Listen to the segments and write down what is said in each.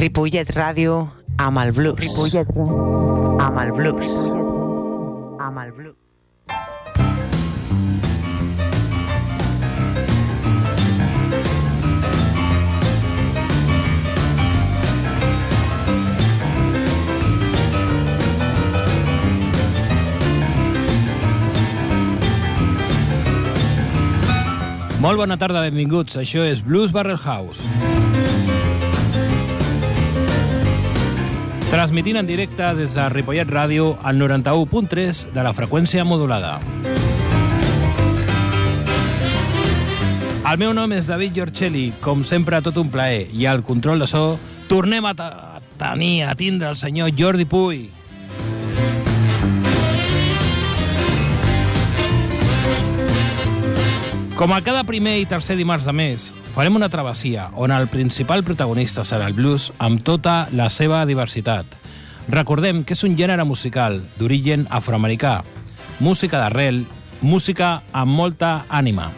Ripollet Ràdio amb el blues. Ripollet amb el blues. Amb el blues. Molt bona tarda, benvinguts. Això és Blues Barrel House. Transmitint en directe des de Ripollet Ràdio al 91.3 de la freqüència modulada. El meu nom és David Giorcelli, com sempre tot un plaer, i al control de so tornem a, a tenir, a tindre el senyor Jordi Puy. Com a cada primer i tercer dimarts de mes, farem una travessia on el principal protagonista serà el blues amb tota la seva diversitat. Recordem que és un gènere musical d'origen afroamericà, música d'arrel, música amb molta ànima.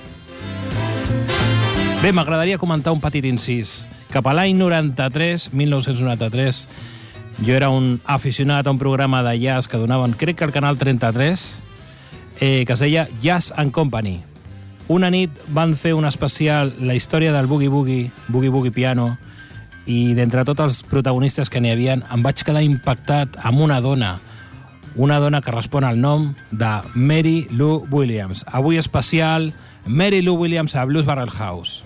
Bé, m'agradaria comentar un petit incís. Cap a l'any 93, 1993, jo era un aficionat a un programa de jazz que donaven, crec que al canal 33, eh, que es deia Jazz and Company. Una nit van fer un especial la història del Boogie Boogie, Boogie Boogie Piano, i d'entre tots els protagonistes que n'hi havia, em vaig quedar impactat amb una dona, una dona que respon al nom de Mary Lou Williams. Avui especial Mary Lou Williams a Blues Barrel House.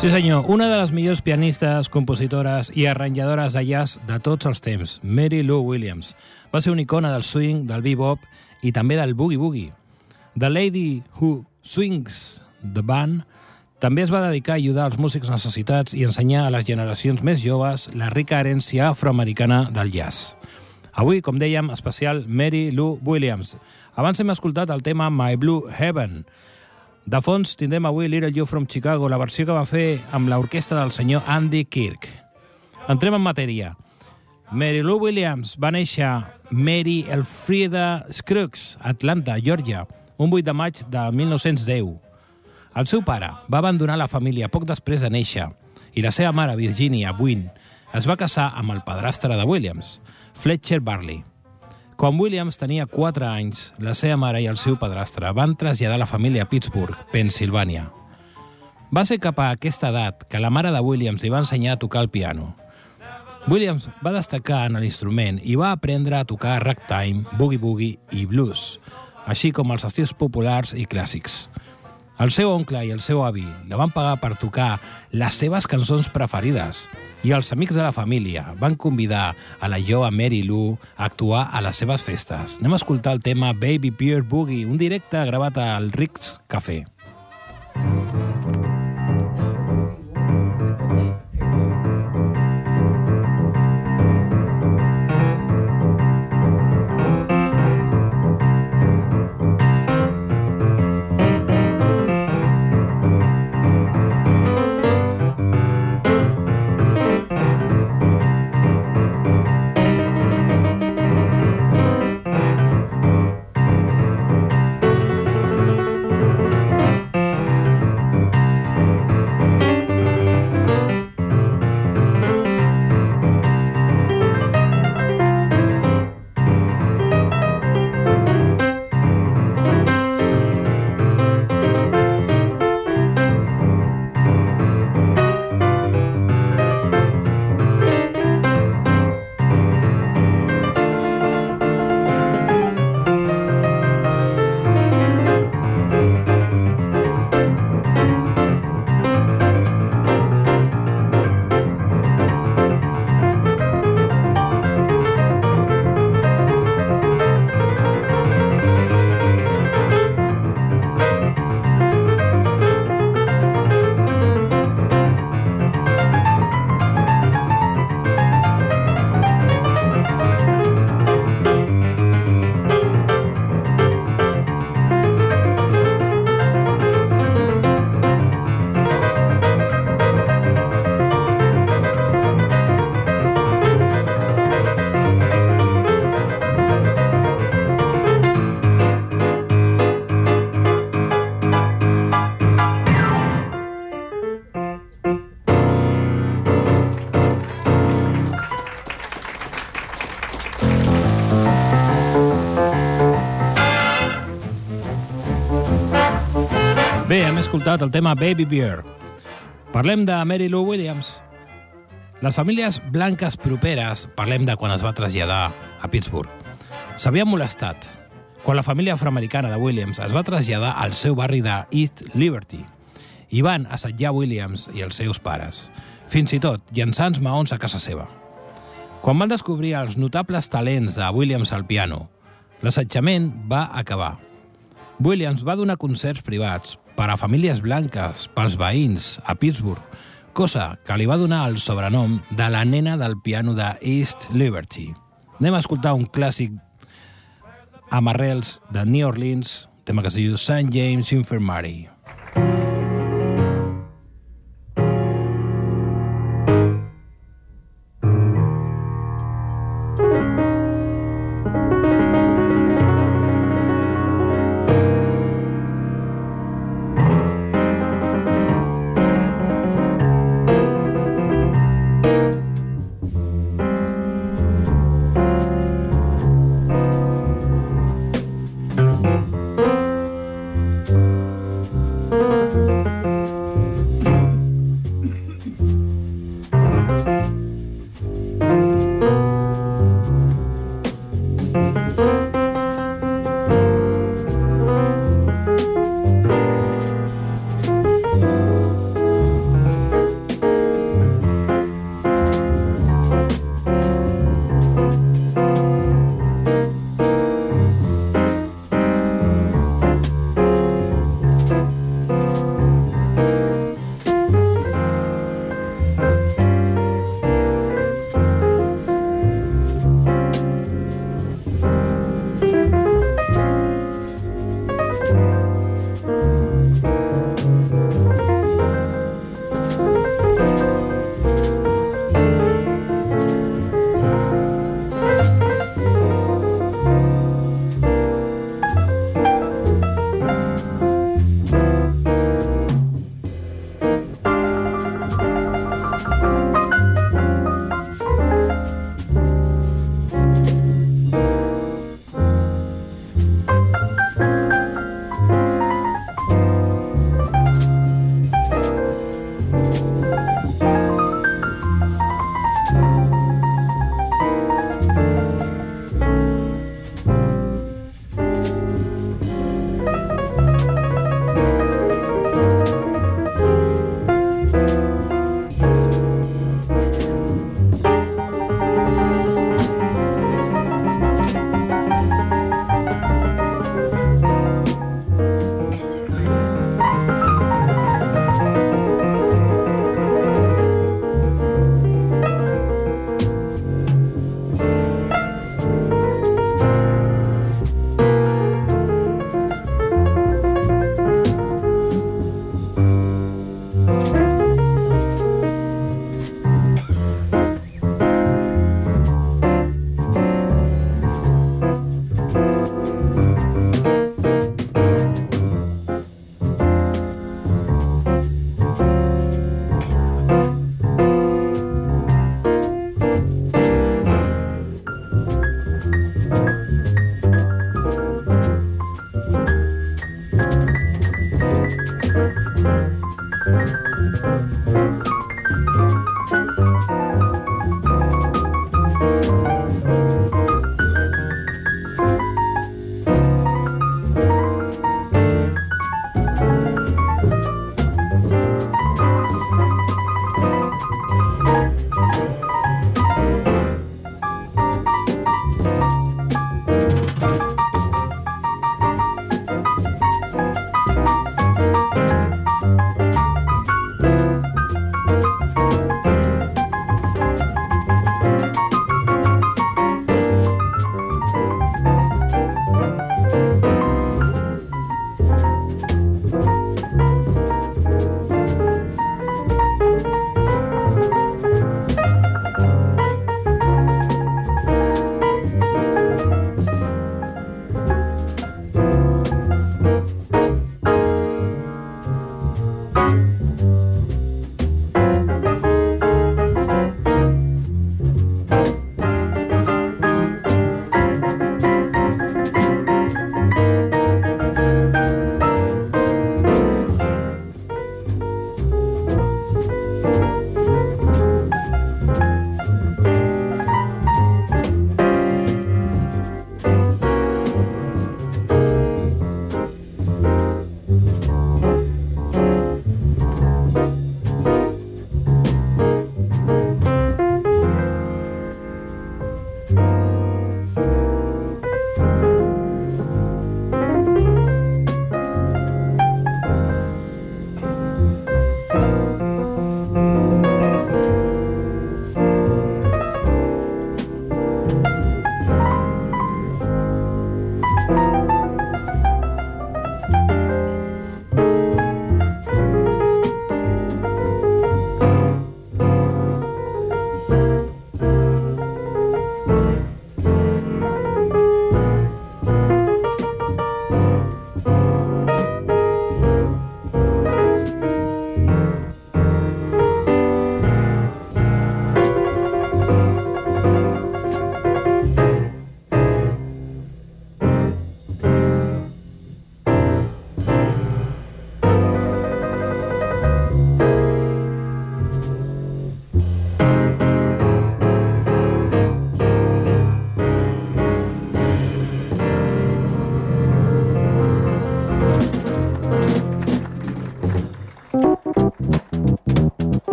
Sí senyor, una de les millors pianistes, compositores i arranjadores de jazz de tots els temps, Mary Lou Williams. Va ser una icona del swing, del bebop i també del boogie-boogie. The Lady Who Swings the Band també es va dedicar a ajudar els músics necessitats i ensenyar a les generacions més joves la rica herència afroamericana del jazz. Avui, com dèiem, especial Mary Lou Williams. Abans hem escoltat el tema My Blue Heaven, de fons tindrem avui Little You from Chicago, la versió que va fer amb l'orquestra del senyor Andy Kirk. Entrem en matèria. Mary Lou Williams va néixer Mary Elfrida Scruggs, Atlanta, Georgia, un 8 de maig de 1910. El seu pare va abandonar la família poc després de néixer i la seva mare, Virginia Wynne, es va casar amb el padrastre de Williams, Fletcher Barley. Quan Williams tenia 4 anys, la seva mare i el seu padrastre van traslladar la família a Pittsburgh, Pensilvània. Va ser cap a aquesta edat que la mare de Williams li va ensenyar a tocar el piano. Williams va destacar en l'instrument i va aprendre a tocar ragtime, boogie-boogie i blues, així com els estils populars i clàssics. El seu oncle i el seu avi la van pagar per tocar les seves cançons preferides i els amics de la família van convidar a la jove Mary Lou a actuar a les seves festes. Anem a escoltar el tema Baby Beer Boogie, un directe gravat al Rick's Café. Bé, hem escoltat el tema Baby Beer. Parlem de Mary Lou Williams. Les famílies blanques properes, parlem de quan es va traslladar a Pittsburgh, s'havien molestat quan la família afroamericana de Williams es va traslladar al seu barri de East Liberty i van assetjar Williams i els seus pares, fins i tot llançant maons a casa seva. Quan van descobrir els notables talents de Williams al piano, l'assetjament va acabar. Williams va donar concerts privats per a famílies blanques, pels veïns, a Pittsburgh, cosa que li va donar el sobrenom de la nena del piano de East Liberty. Anem a escoltar un clàssic amb arrels de New Orleans, tema que es diu St. James Infirmary.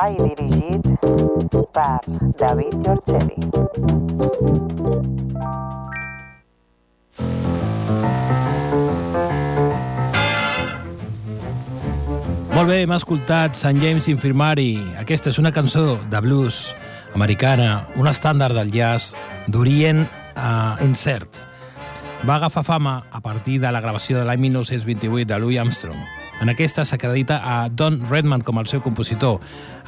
Espai dirigit per David Giorgeli. Molt bé, hem escoltat Sant James Infirmari. Aquesta és una cançó de blues americana, un estàndard del jazz d'orient uh, incert. Va agafar fama a partir de la gravació de l'any 1928 de Louis Armstrong. En aquesta s'acredita a Don Redman com el seu compositor,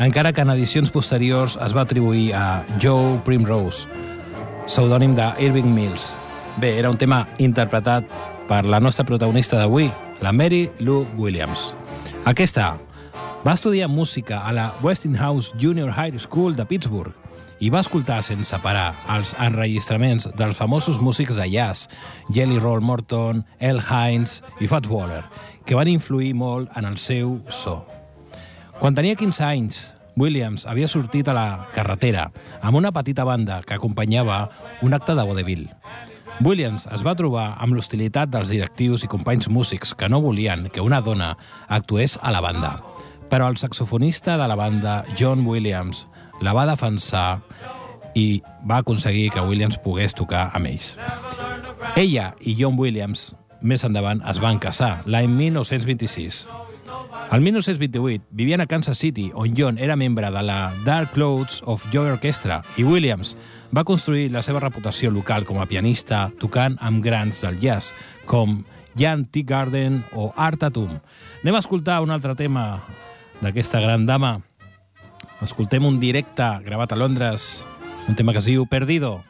encara que en edicions posteriors es va atribuir a Joe Primrose, pseudònim de Irving Mills. Bé, era un tema interpretat per la nostra protagonista d'avui, la Mary Lou Williams. Aquesta va estudiar música a la Westinghouse Junior High School de Pittsburgh i va escoltar sense parar els enregistraments dels famosos músics de jazz, Jelly Roll Morton, El Hines i Fats Waller, que van influir molt en el seu so. Quan tenia 15 anys, Williams havia sortit a la carretera amb una petita banda que acompanyava un acte de vodevil. Williams es va trobar amb l'hostilitat dels directius i companys músics que no volien que una dona actués a la banda. Però el saxofonista de la banda, John Williams, la va defensar i va aconseguir que Williams pogués tocar amb ells. Ella i John Williams més endavant es van casar, l'any 1926. El 1928 vivien a Kansas City, on John era membre de la Dark Clouds of Joy Orchestra i Williams va construir la seva reputació local com a pianista tocant amb grans del jazz, com Jan T. Garden o Art Tatum. Anem a escoltar un altre tema d'aquesta gran dama. Escoltem un directe gravat a Londres, un tema que es diu Perdido.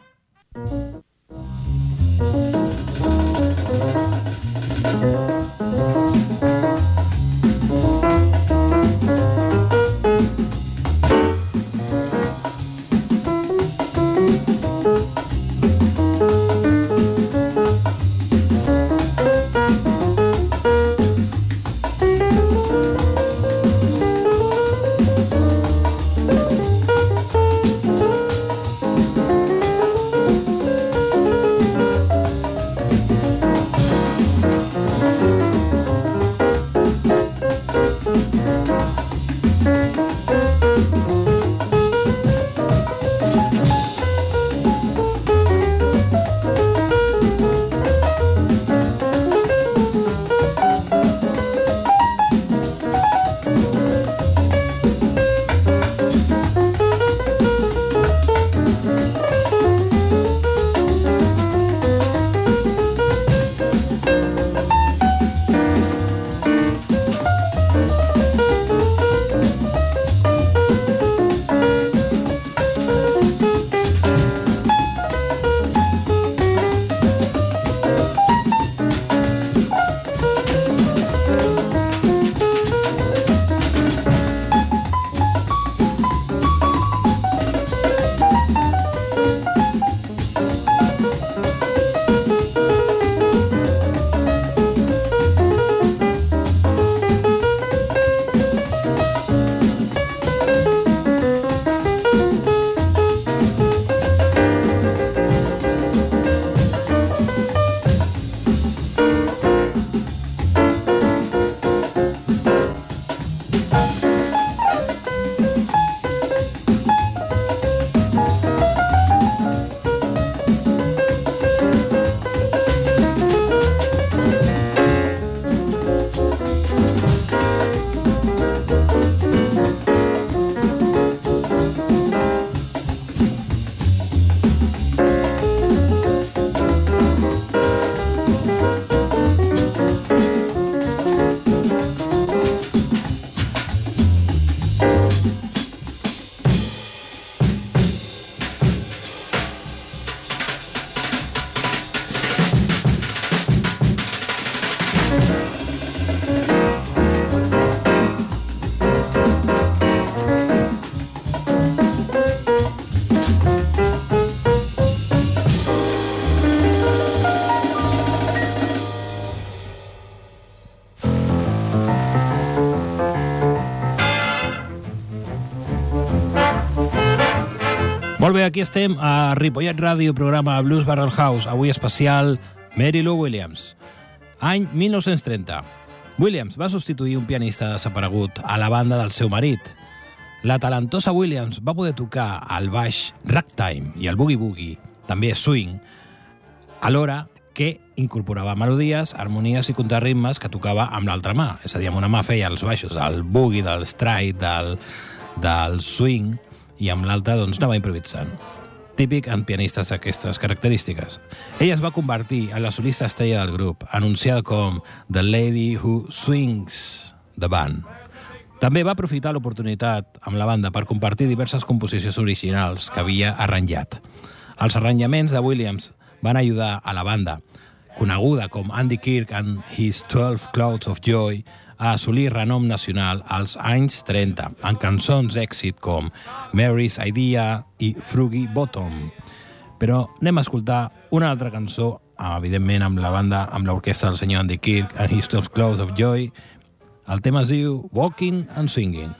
Molt bé, aquí estem a Ripollet Ràdio, programa Blues Barrel House, avui especial Mary Lou Williams. Any 1930. Williams va substituir un pianista desaparegut a la banda del seu marit. La talentosa Williams va poder tocar el baix ragtime i el boogie-boogie, també swing, alhora que incorporava melodies, harmonies i contrarritmes que tocava amb l'altra mà. És a dir, amb una mà feia els baixos del boogie, del stride, del, del swing, i amb l'altra doncs, anava improvisant. Típic en pianistes d'aquestes característiques. Ella es va convertir en la solista estrella del grup, anunciada com The Lady Who Swings the Band. També va aprofitar l'oportunitat amb la banda per compartir diverses composicions originals que havia arranjat. Els arranjaments de Williams van ajudar a la banda, coneguda com Andy Kirk and His 12 Clouds of Joy, a assolir renom nacional als anys 30, en cançons d'èxit com Mary's Idea i Fruggy Bottom. Però anem a escoltar una altra cançó, evidentment amb la banda, amb l'orquestra del senyor Andy Kirk and His 12 Clouds of Joy. El tema es diu Walking and Singing.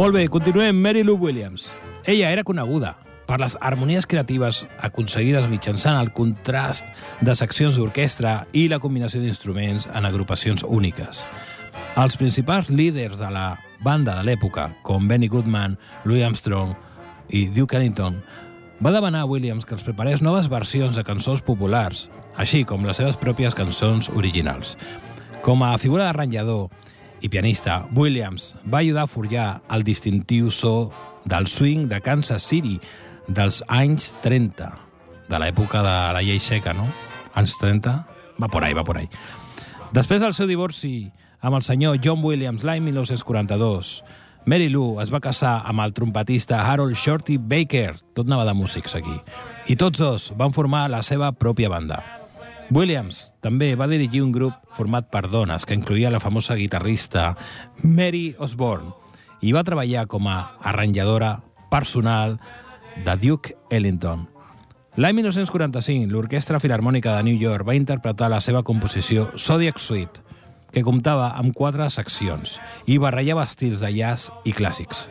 Molt bé, continuem. Mary Lou Williams. Ella era coneguda per les harmonies creatives aconseguides mitjançant el contrast de seccions d'orquestra i la combinació d'instruments en agrupacions úniques. Els principals líders de la banda de l'època, com Benny Goodman, Louis Armstrong i Duke Ellington, va demanar a Williams que els preparés noves versions de cançons populars, així com les seves pròpies cançons originals. Com a figura d'arranjador, i pianista, Williams va ajudar a forjar el distintiu so del swing de Kansas City dels anys 30, de l'època de la llei seca, no? Anys 30? Va por ahí, va por ahí. Després del seu divorci amb el senyor John Williams l'any 1942, Mary Lou es va casar amb el trompetista Harold Shorty Baker, tot anava de músics aquí, i tots dos van formar la seva pròpia banda. Williams també va dirigir un grup format per dones que incluïa la famosa guitarrista Mary Osborne i va treballar com a arranjadora personal de Duke Ellington. L'any 1945, l'Orquestra Filarmònica de New York va interpretar la seva composició Zodiac Suite, que comptava amb quatre seccions i barrejava estils de jazz i clàssics.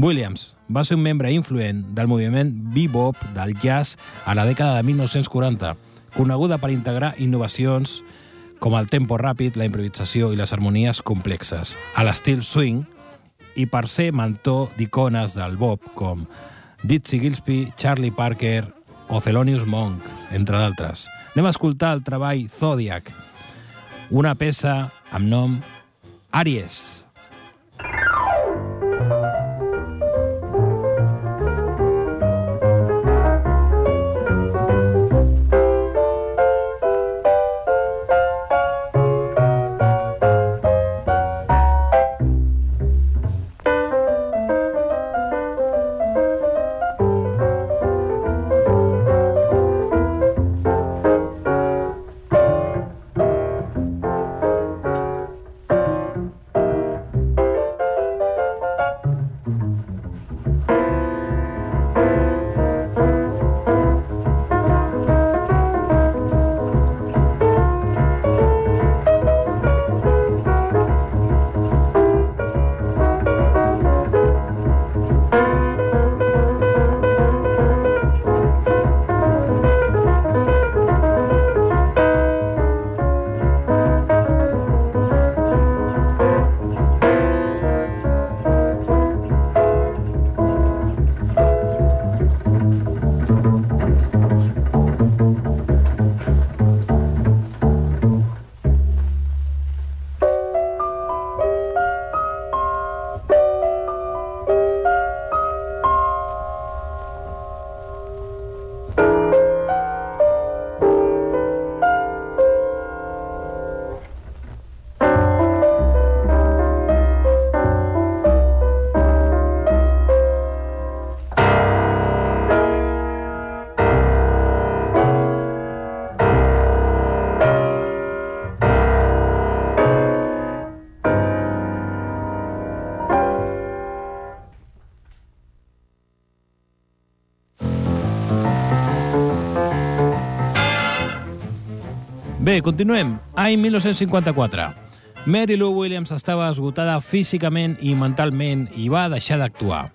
Williams va ser un membre influent del moviment bebop del jazz a la dècada de 1940, coneguda per integrar innovacions com el tempo ràpid, la improvisació i les harmonies complexes, a l'estil swing, i per ser mentor d'icones del bop com Dizzy Gillespie, Charlie Parker o Thelonious Monk, entre d'altres. Anem a escoltar el treball Zodiac, una peça amb nom Aries. Bé, continuem. Any 1954. Mary Lou Williams estava esgotada físicament i mentalment i va deixar d'actuar.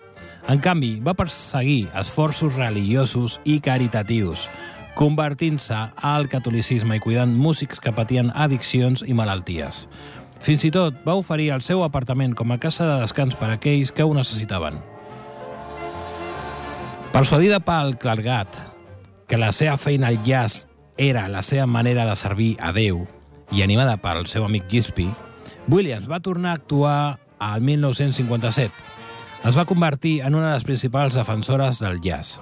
En canvi, va perseguir esforços religiosos i caritatius, convertint-se al catolicisme i cuidant músics que patien addiccions i malalties. Fins i tot va oferir el seu apartament com a casa de descans per a aquells que ho necessitaven. Persuadida pel clergat que la seva feina al jazz era la seva manera de servir a Déu i animada pel seu amic Gillespie, Williams va tornar a actuar al 1957. Es va convertir en una de les principals defensores del jazz,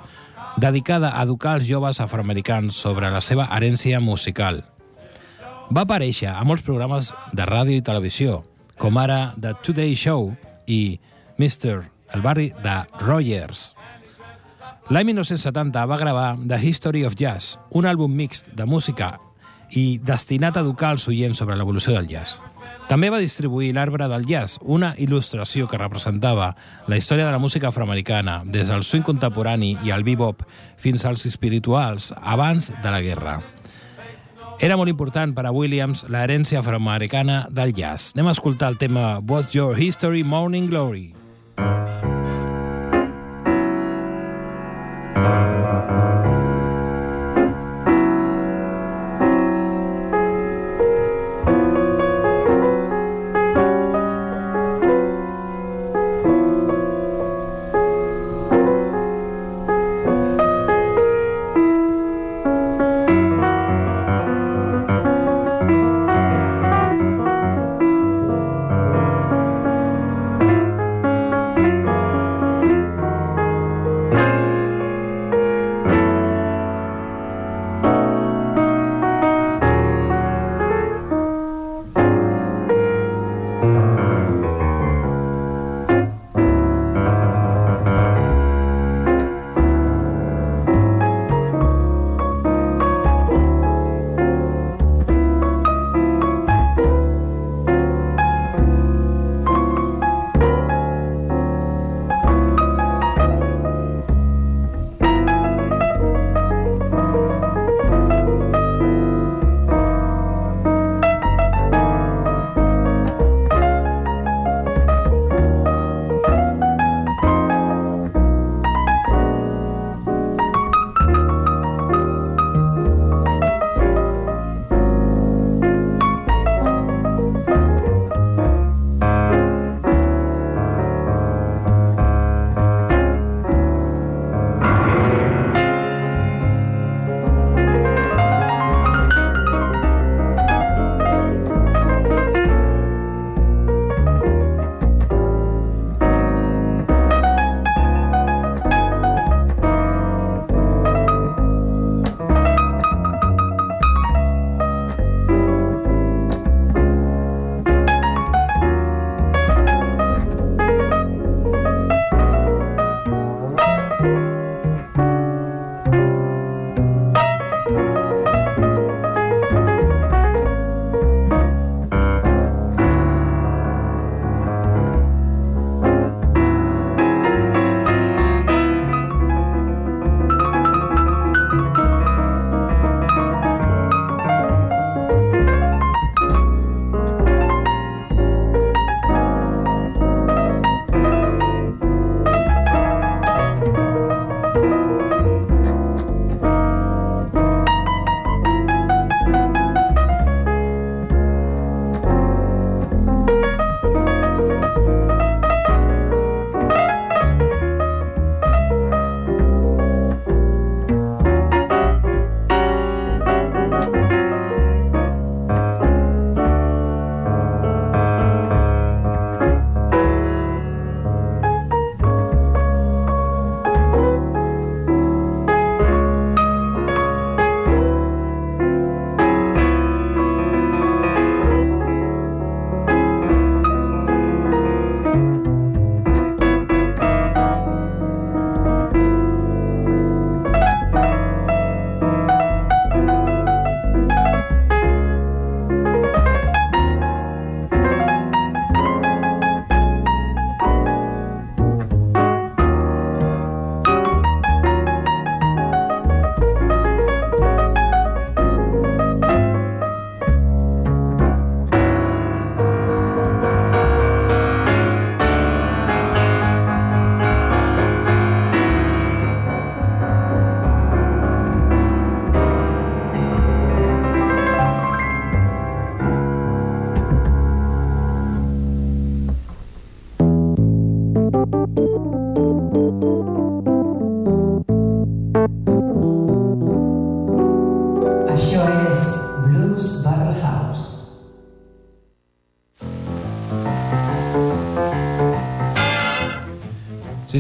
dedicada a educar els joves afroamericans sobre la seva herència musical. Va aparèixer a molts programes de ràdio i televisió, com ara The Today Show i Mr. El barri de Rogers. L'any 1970 va gravar The History of Jazz, un àlbum mixt de música i destinat a educar els oients sobre l'evolució del jazz. També va distribuir l'Arbre del Jazz, una il·lustració que representava la història de la música afroamericana, des del swing contemporani i el bebop fins als espirituals abans de la guerra. Era molt important per a Williams l'herència afroamericana del jazz. Anem a escoltar el tema What's Your History, Morning Glory. Sí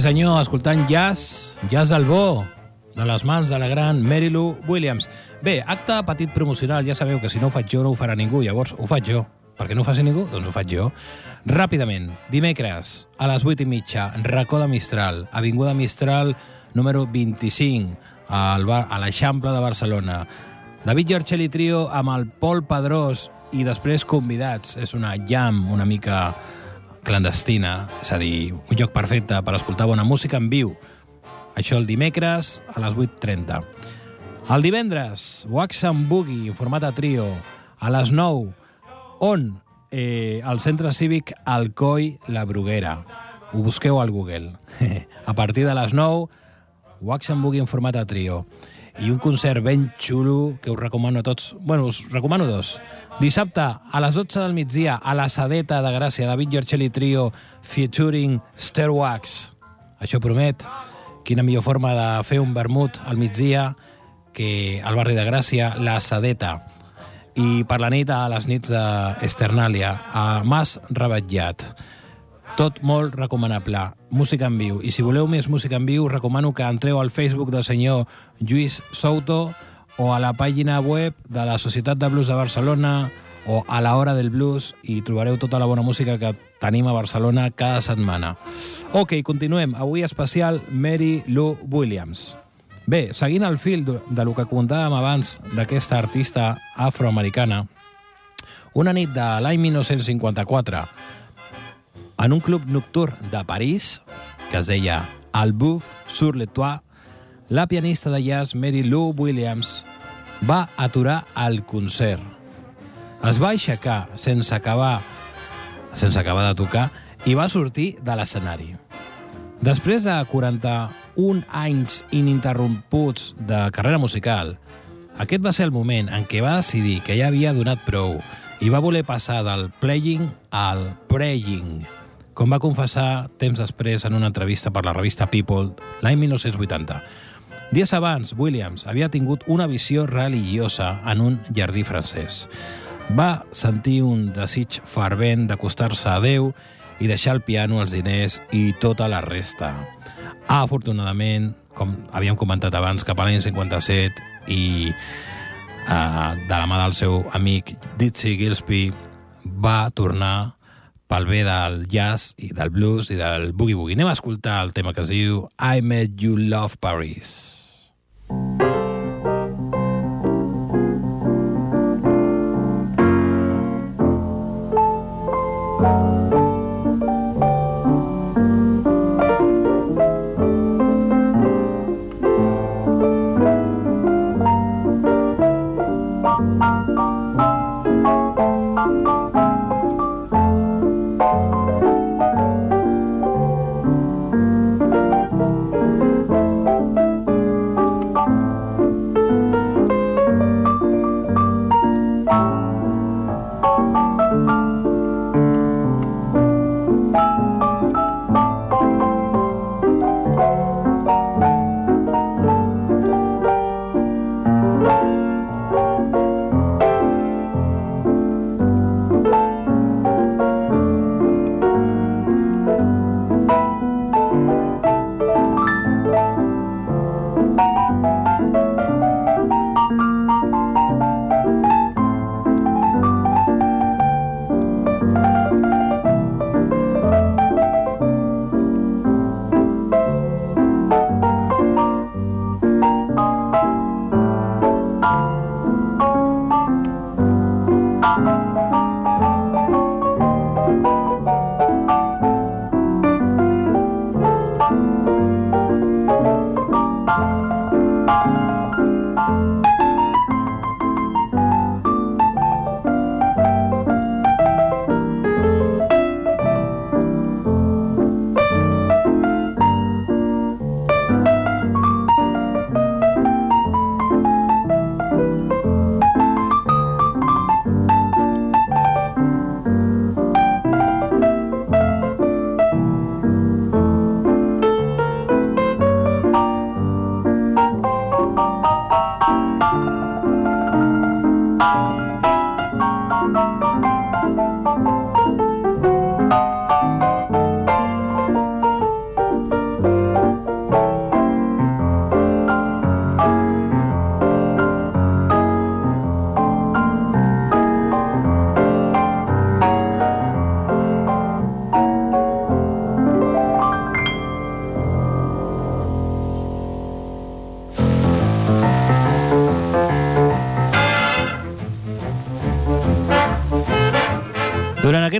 senyor, escoltant jazz, jazz al bo, de les mans de la gran Mary Lou Williams. Bé, acte petit promocional, ja sabeu que si no ho faig jo no ho farà ningú, llavors ho faig jo. Perquè no ho faci ningú? Doncs ho faig jo. Ràpidament, dimecres, a les 8 i mitja, racó de Mistral, Avinguda Mistral, número 25, al bar, a l'Eixample de Barcelona. David Giorcelli Trio amb el Pol Pedrós i després convidats. És una jam una mica clandestina, és a dir, un lloc perfecte per escoltar bona música en viu. Això el dimecres a les 8.30. El divendres, Wax and Boogie, en format a trio, a les 9, on? Eh, al centre cívic Alcoi La Bruguera. Ho busqueu al Google. a partir de les 9, Wax and Boogie en format a trio. I un concert ben xulo que us recomano a tots. Bueno, us recomano dos. Dissabte, a les 12 del migdia, a la Sadeta de Gràcia, David Giorcelli Trio, featuring Stairwax. Això promet. Quina millor forma de fer un vermut al migdia que al barri de Gràcia, la Sadeta. I per la nit, a les nits d'Esternàlia, a Mas Rebatllat. Tot molt recomanable. Música en viu. I si voleu més música en viu, recomano que entreu al Facebook del senyor Lluís Souto o a la pàgina web de la Societat de Blues de Barcelona o a la Hora del Blues i trobareu tota la bona música que tenim a Barcelona cada setmana. Ok, continuem. Avui especial Mary Lou Williams. Bé, seguint el fil de, lo que comentàvem abans d'aquesta artista afroamericana, una nit de l'any 1954, en un club nocturn de París, que es deia El Bouffe sur le Toit, la pianista de jazz Mary Lou Williams va aturar el concert. Es va aixecar sense acabar, sense acabar de tocar i va sortir de l'escenari. Després de 41 anys ininterromputs de carrera musical, aquest va ser el moment en què va decidir que ja havia donat prou i va voler passar del playing al praying, com va confessar temps després en una entrevista per la revista People l'any 1980. Dies abans, Williams havia tingut una visió religiosa en un jardí francès. Va sentir un desig fervent d'acostar-se a Déu i deixar el piano, els diners i tota la resta. Afortunadament, com havíem comentat abans, cap a l'any 57 i eh, de la mà del seu amic Dizzy Gillespie va tornar pel bé del jazz i del blues i del boogie-boogie. Anem a escoltar el tema que es diu I Met You Love Paris. Durant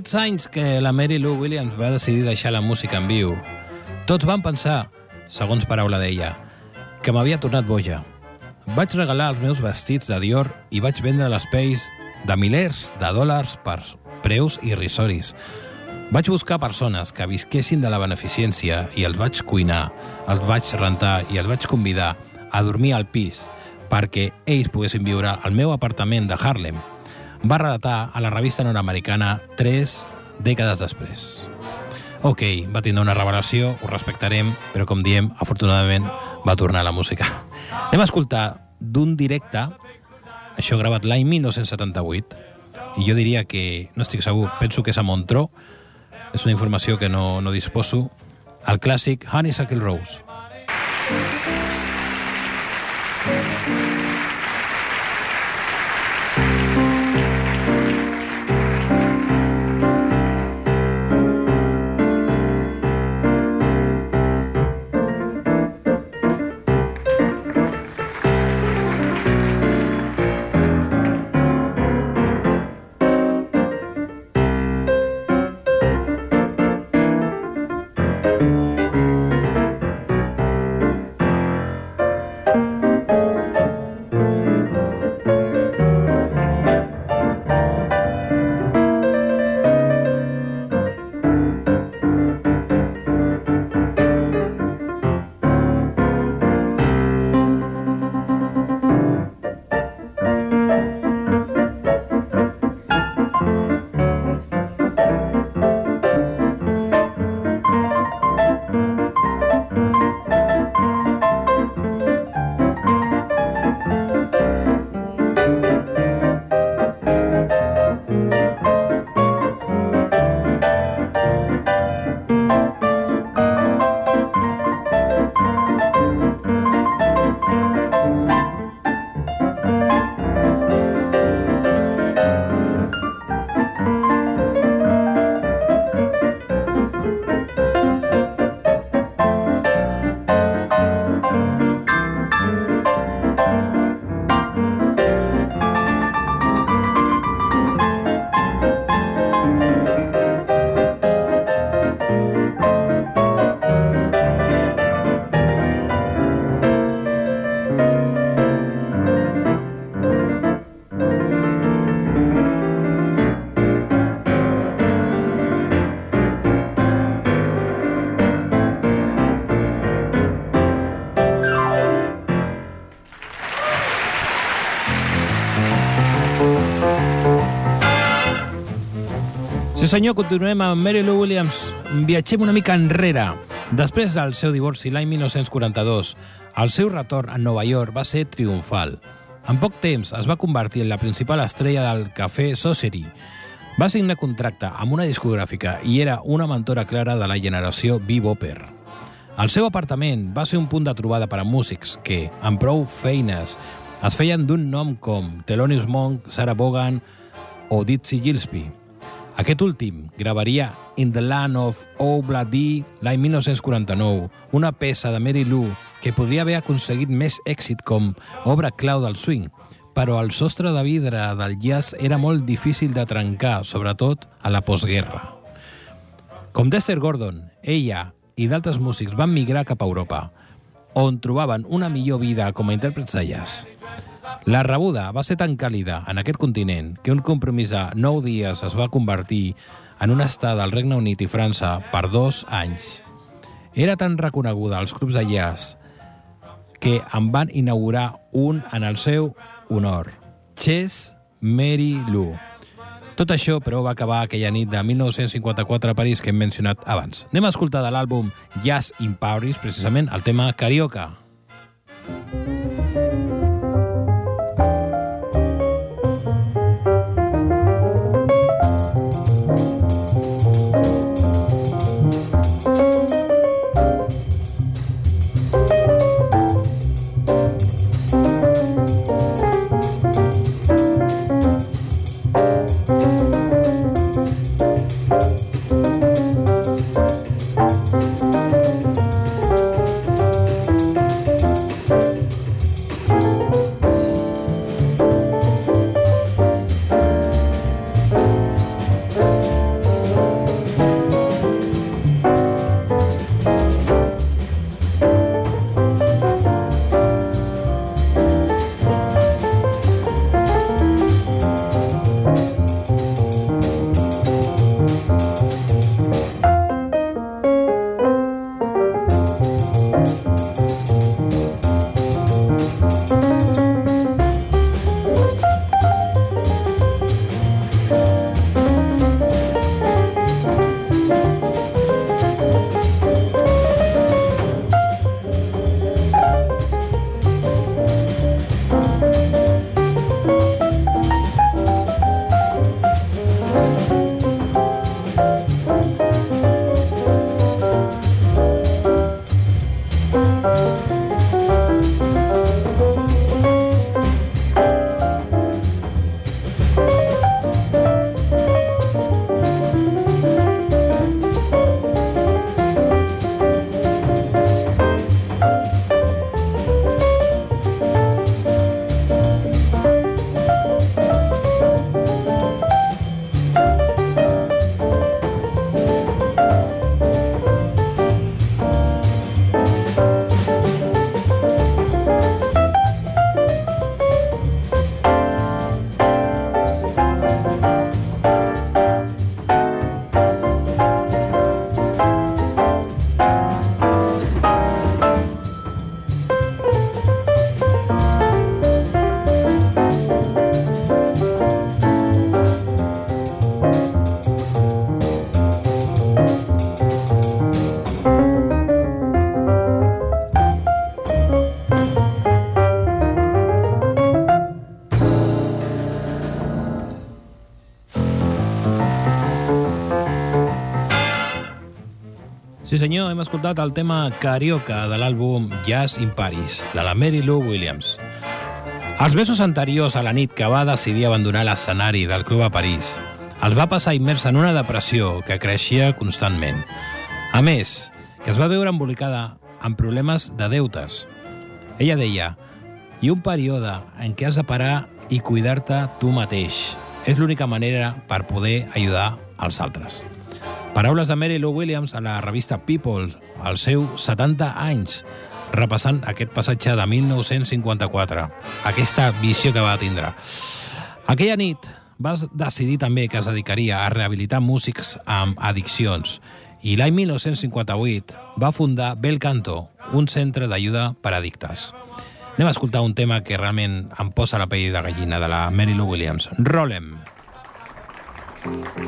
aquests anys que la Mary Lou Williams va decidir deixar la música en viu, tots van pensar, segons paraula d'ella, que m'havia tornat boja. Vaig regalar els meus vestits de Dior i vaig vendre les pells de milers de dòlars per preus irrisoris. Vaig buscar persones que visquessin de la beneficència i els vaig cuinar, els vaig rentar i els vaig convidar a dormir al pis perquè ells poguessin viure al meu apartament de Harlem va relatar a la revista nord-americana tres dècades després. Ok, va tindre una revelació, ho respectarem, però com diem, afortunadament va tornar a la música. Anem a escoltar d'un directe, això gravat l'any 1978, i jo diria que, no estic segur, penso que és a Montró, és una informació que no, no disposo, el clàssic Honeysuckle Rose. Sí senyor, continuem amb Mary Lou Williams. Viatgem una mica enrere. Després del seu divorci l'any 1942, el seu retorn a Nova York va ser triomfal. En poc temps es va convertir en la principal estrella del cafè Society. Va signar contracte amb una discogràfica i era una mentora clara de la generació bebopper. El seu apartament va ser un punt de trobada per a músics que, amb prou feines, es feien d'un nom com Thelonious Monk, Sarah Vaughan o Dizzy Gillespie. Aquest últim gravaria In the Land of Obladi l'any 1949, una peça de Mary Lou que podria haver aconseguit més èxit com obra clau del swing, però el sostre de vidre del jazz era molt difícil de trencar, sobretot a la postguerra. Com Dexter Gordon, ella i d'altres músics van migrar cap a Europa, on trobaven una millor vida com a intèrprets de jazz. La rebuda va ser tan càlida en aquest continent que un compromís de nou dies es va convertir en una estada al Regne Unit i França per dos anys. Era tan reconeguda als clubs de jazz que en van inaugurar un en el seu honor, Chess Mary Lou. Tot això, però, va acabar aquella nit de 1954 a París que hem mencionat abans. Anem a escoltar de l'àlbum Jazz in Paris, precisament, el tema Carioca. Carioca. Senyor, hem escoltat el tema Carioca de l'àlbum Jazz in Paris, de la Mary Lou Williams. Els mesos anteriors a la nit que va decidir abandonar l'escenari del club a París, els va passar immers en una depressió que creixia constantment. A més, que es va veure embolicada amb problemes de deutes. Ella deia, i un període en què has de parar i cuidar-te tu mateix. És l'única manera per poder ajudar als altres. Paraules de Mary Lou Williams a la revista People, als seus 70 anys, repassant aquest passatge de 1954, aquesta visió que va tindre. Aquella nit va decidir també que es dedicaria a rehabilitar músics amb addiccions i l'any 1958 va fundar Bel Canto, un centre d'ajuda per a addictes. Anem a escoltar un tema que realment em posa la pell de gallina de la Mary Lou Williams. Rolem. Right. Thank you.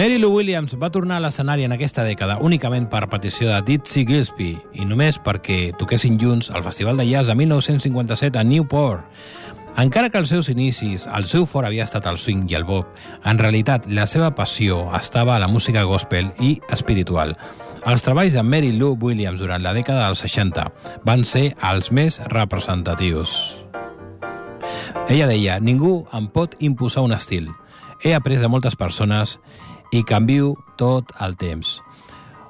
Mary Lou Williams va tornar a l'escenari en aquesta dècada únicament per petició de Dizzy Gillespie i només perquè toquessin junts al Festival de Jazz de 1957 a Newport. Encara que als seus inicis el seu fort havia estat el swing i el bob, en realitat la seva passió estava a la música gospel i espiritual. Els treballs de Mary Lou Williams durant la dècada dels 60 van ser els més representatius. Ella deia, ningú em pot imposar un estil. He après de moltes persones i canvio tot el temps.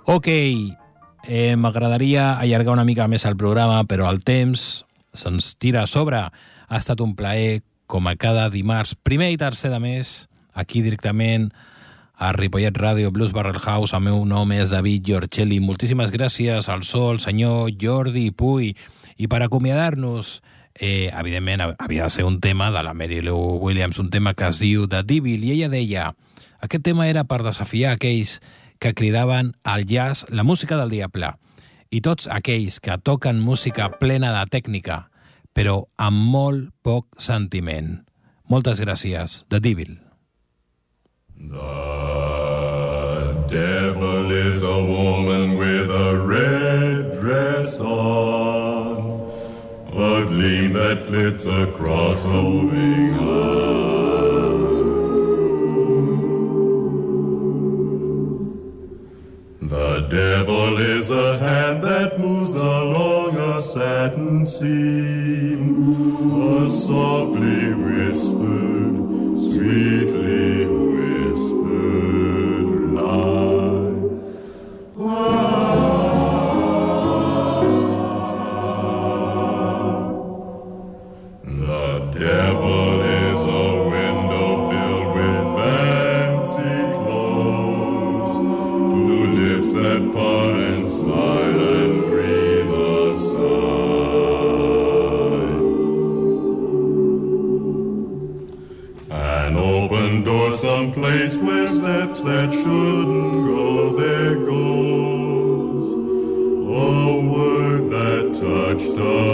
Ok, eh, m'agradaria allargar una mica més el programa, però el temps se'ns tira a sobre. Ha estat un plaer, com a cada dimarts, primer i tercer de mes, aquí directament a Ripollet Ràdio Blues Barrel House. El meu nom és David Giorcelli. Moltíssimes gràcies al sol, senyor Jordi Puy. I per acomiadar-nos, eh, evidentment, havia de ser un tema de la Mary Lou Williams, un tema que es diu The Devil, i ella deia aquest tema era per desafiar aquells que cridaven al jazz la música del diable i tots aquells que toquen música plena de tècnica, però amb molt poc sentiment. Moltes gràcies. The Devil. The devil is a woman gleam that flits across her wing. The devil is a hand that moves along a satin seam, a softly whispered, sweetly that shouldn't go, there goes. A word that touched a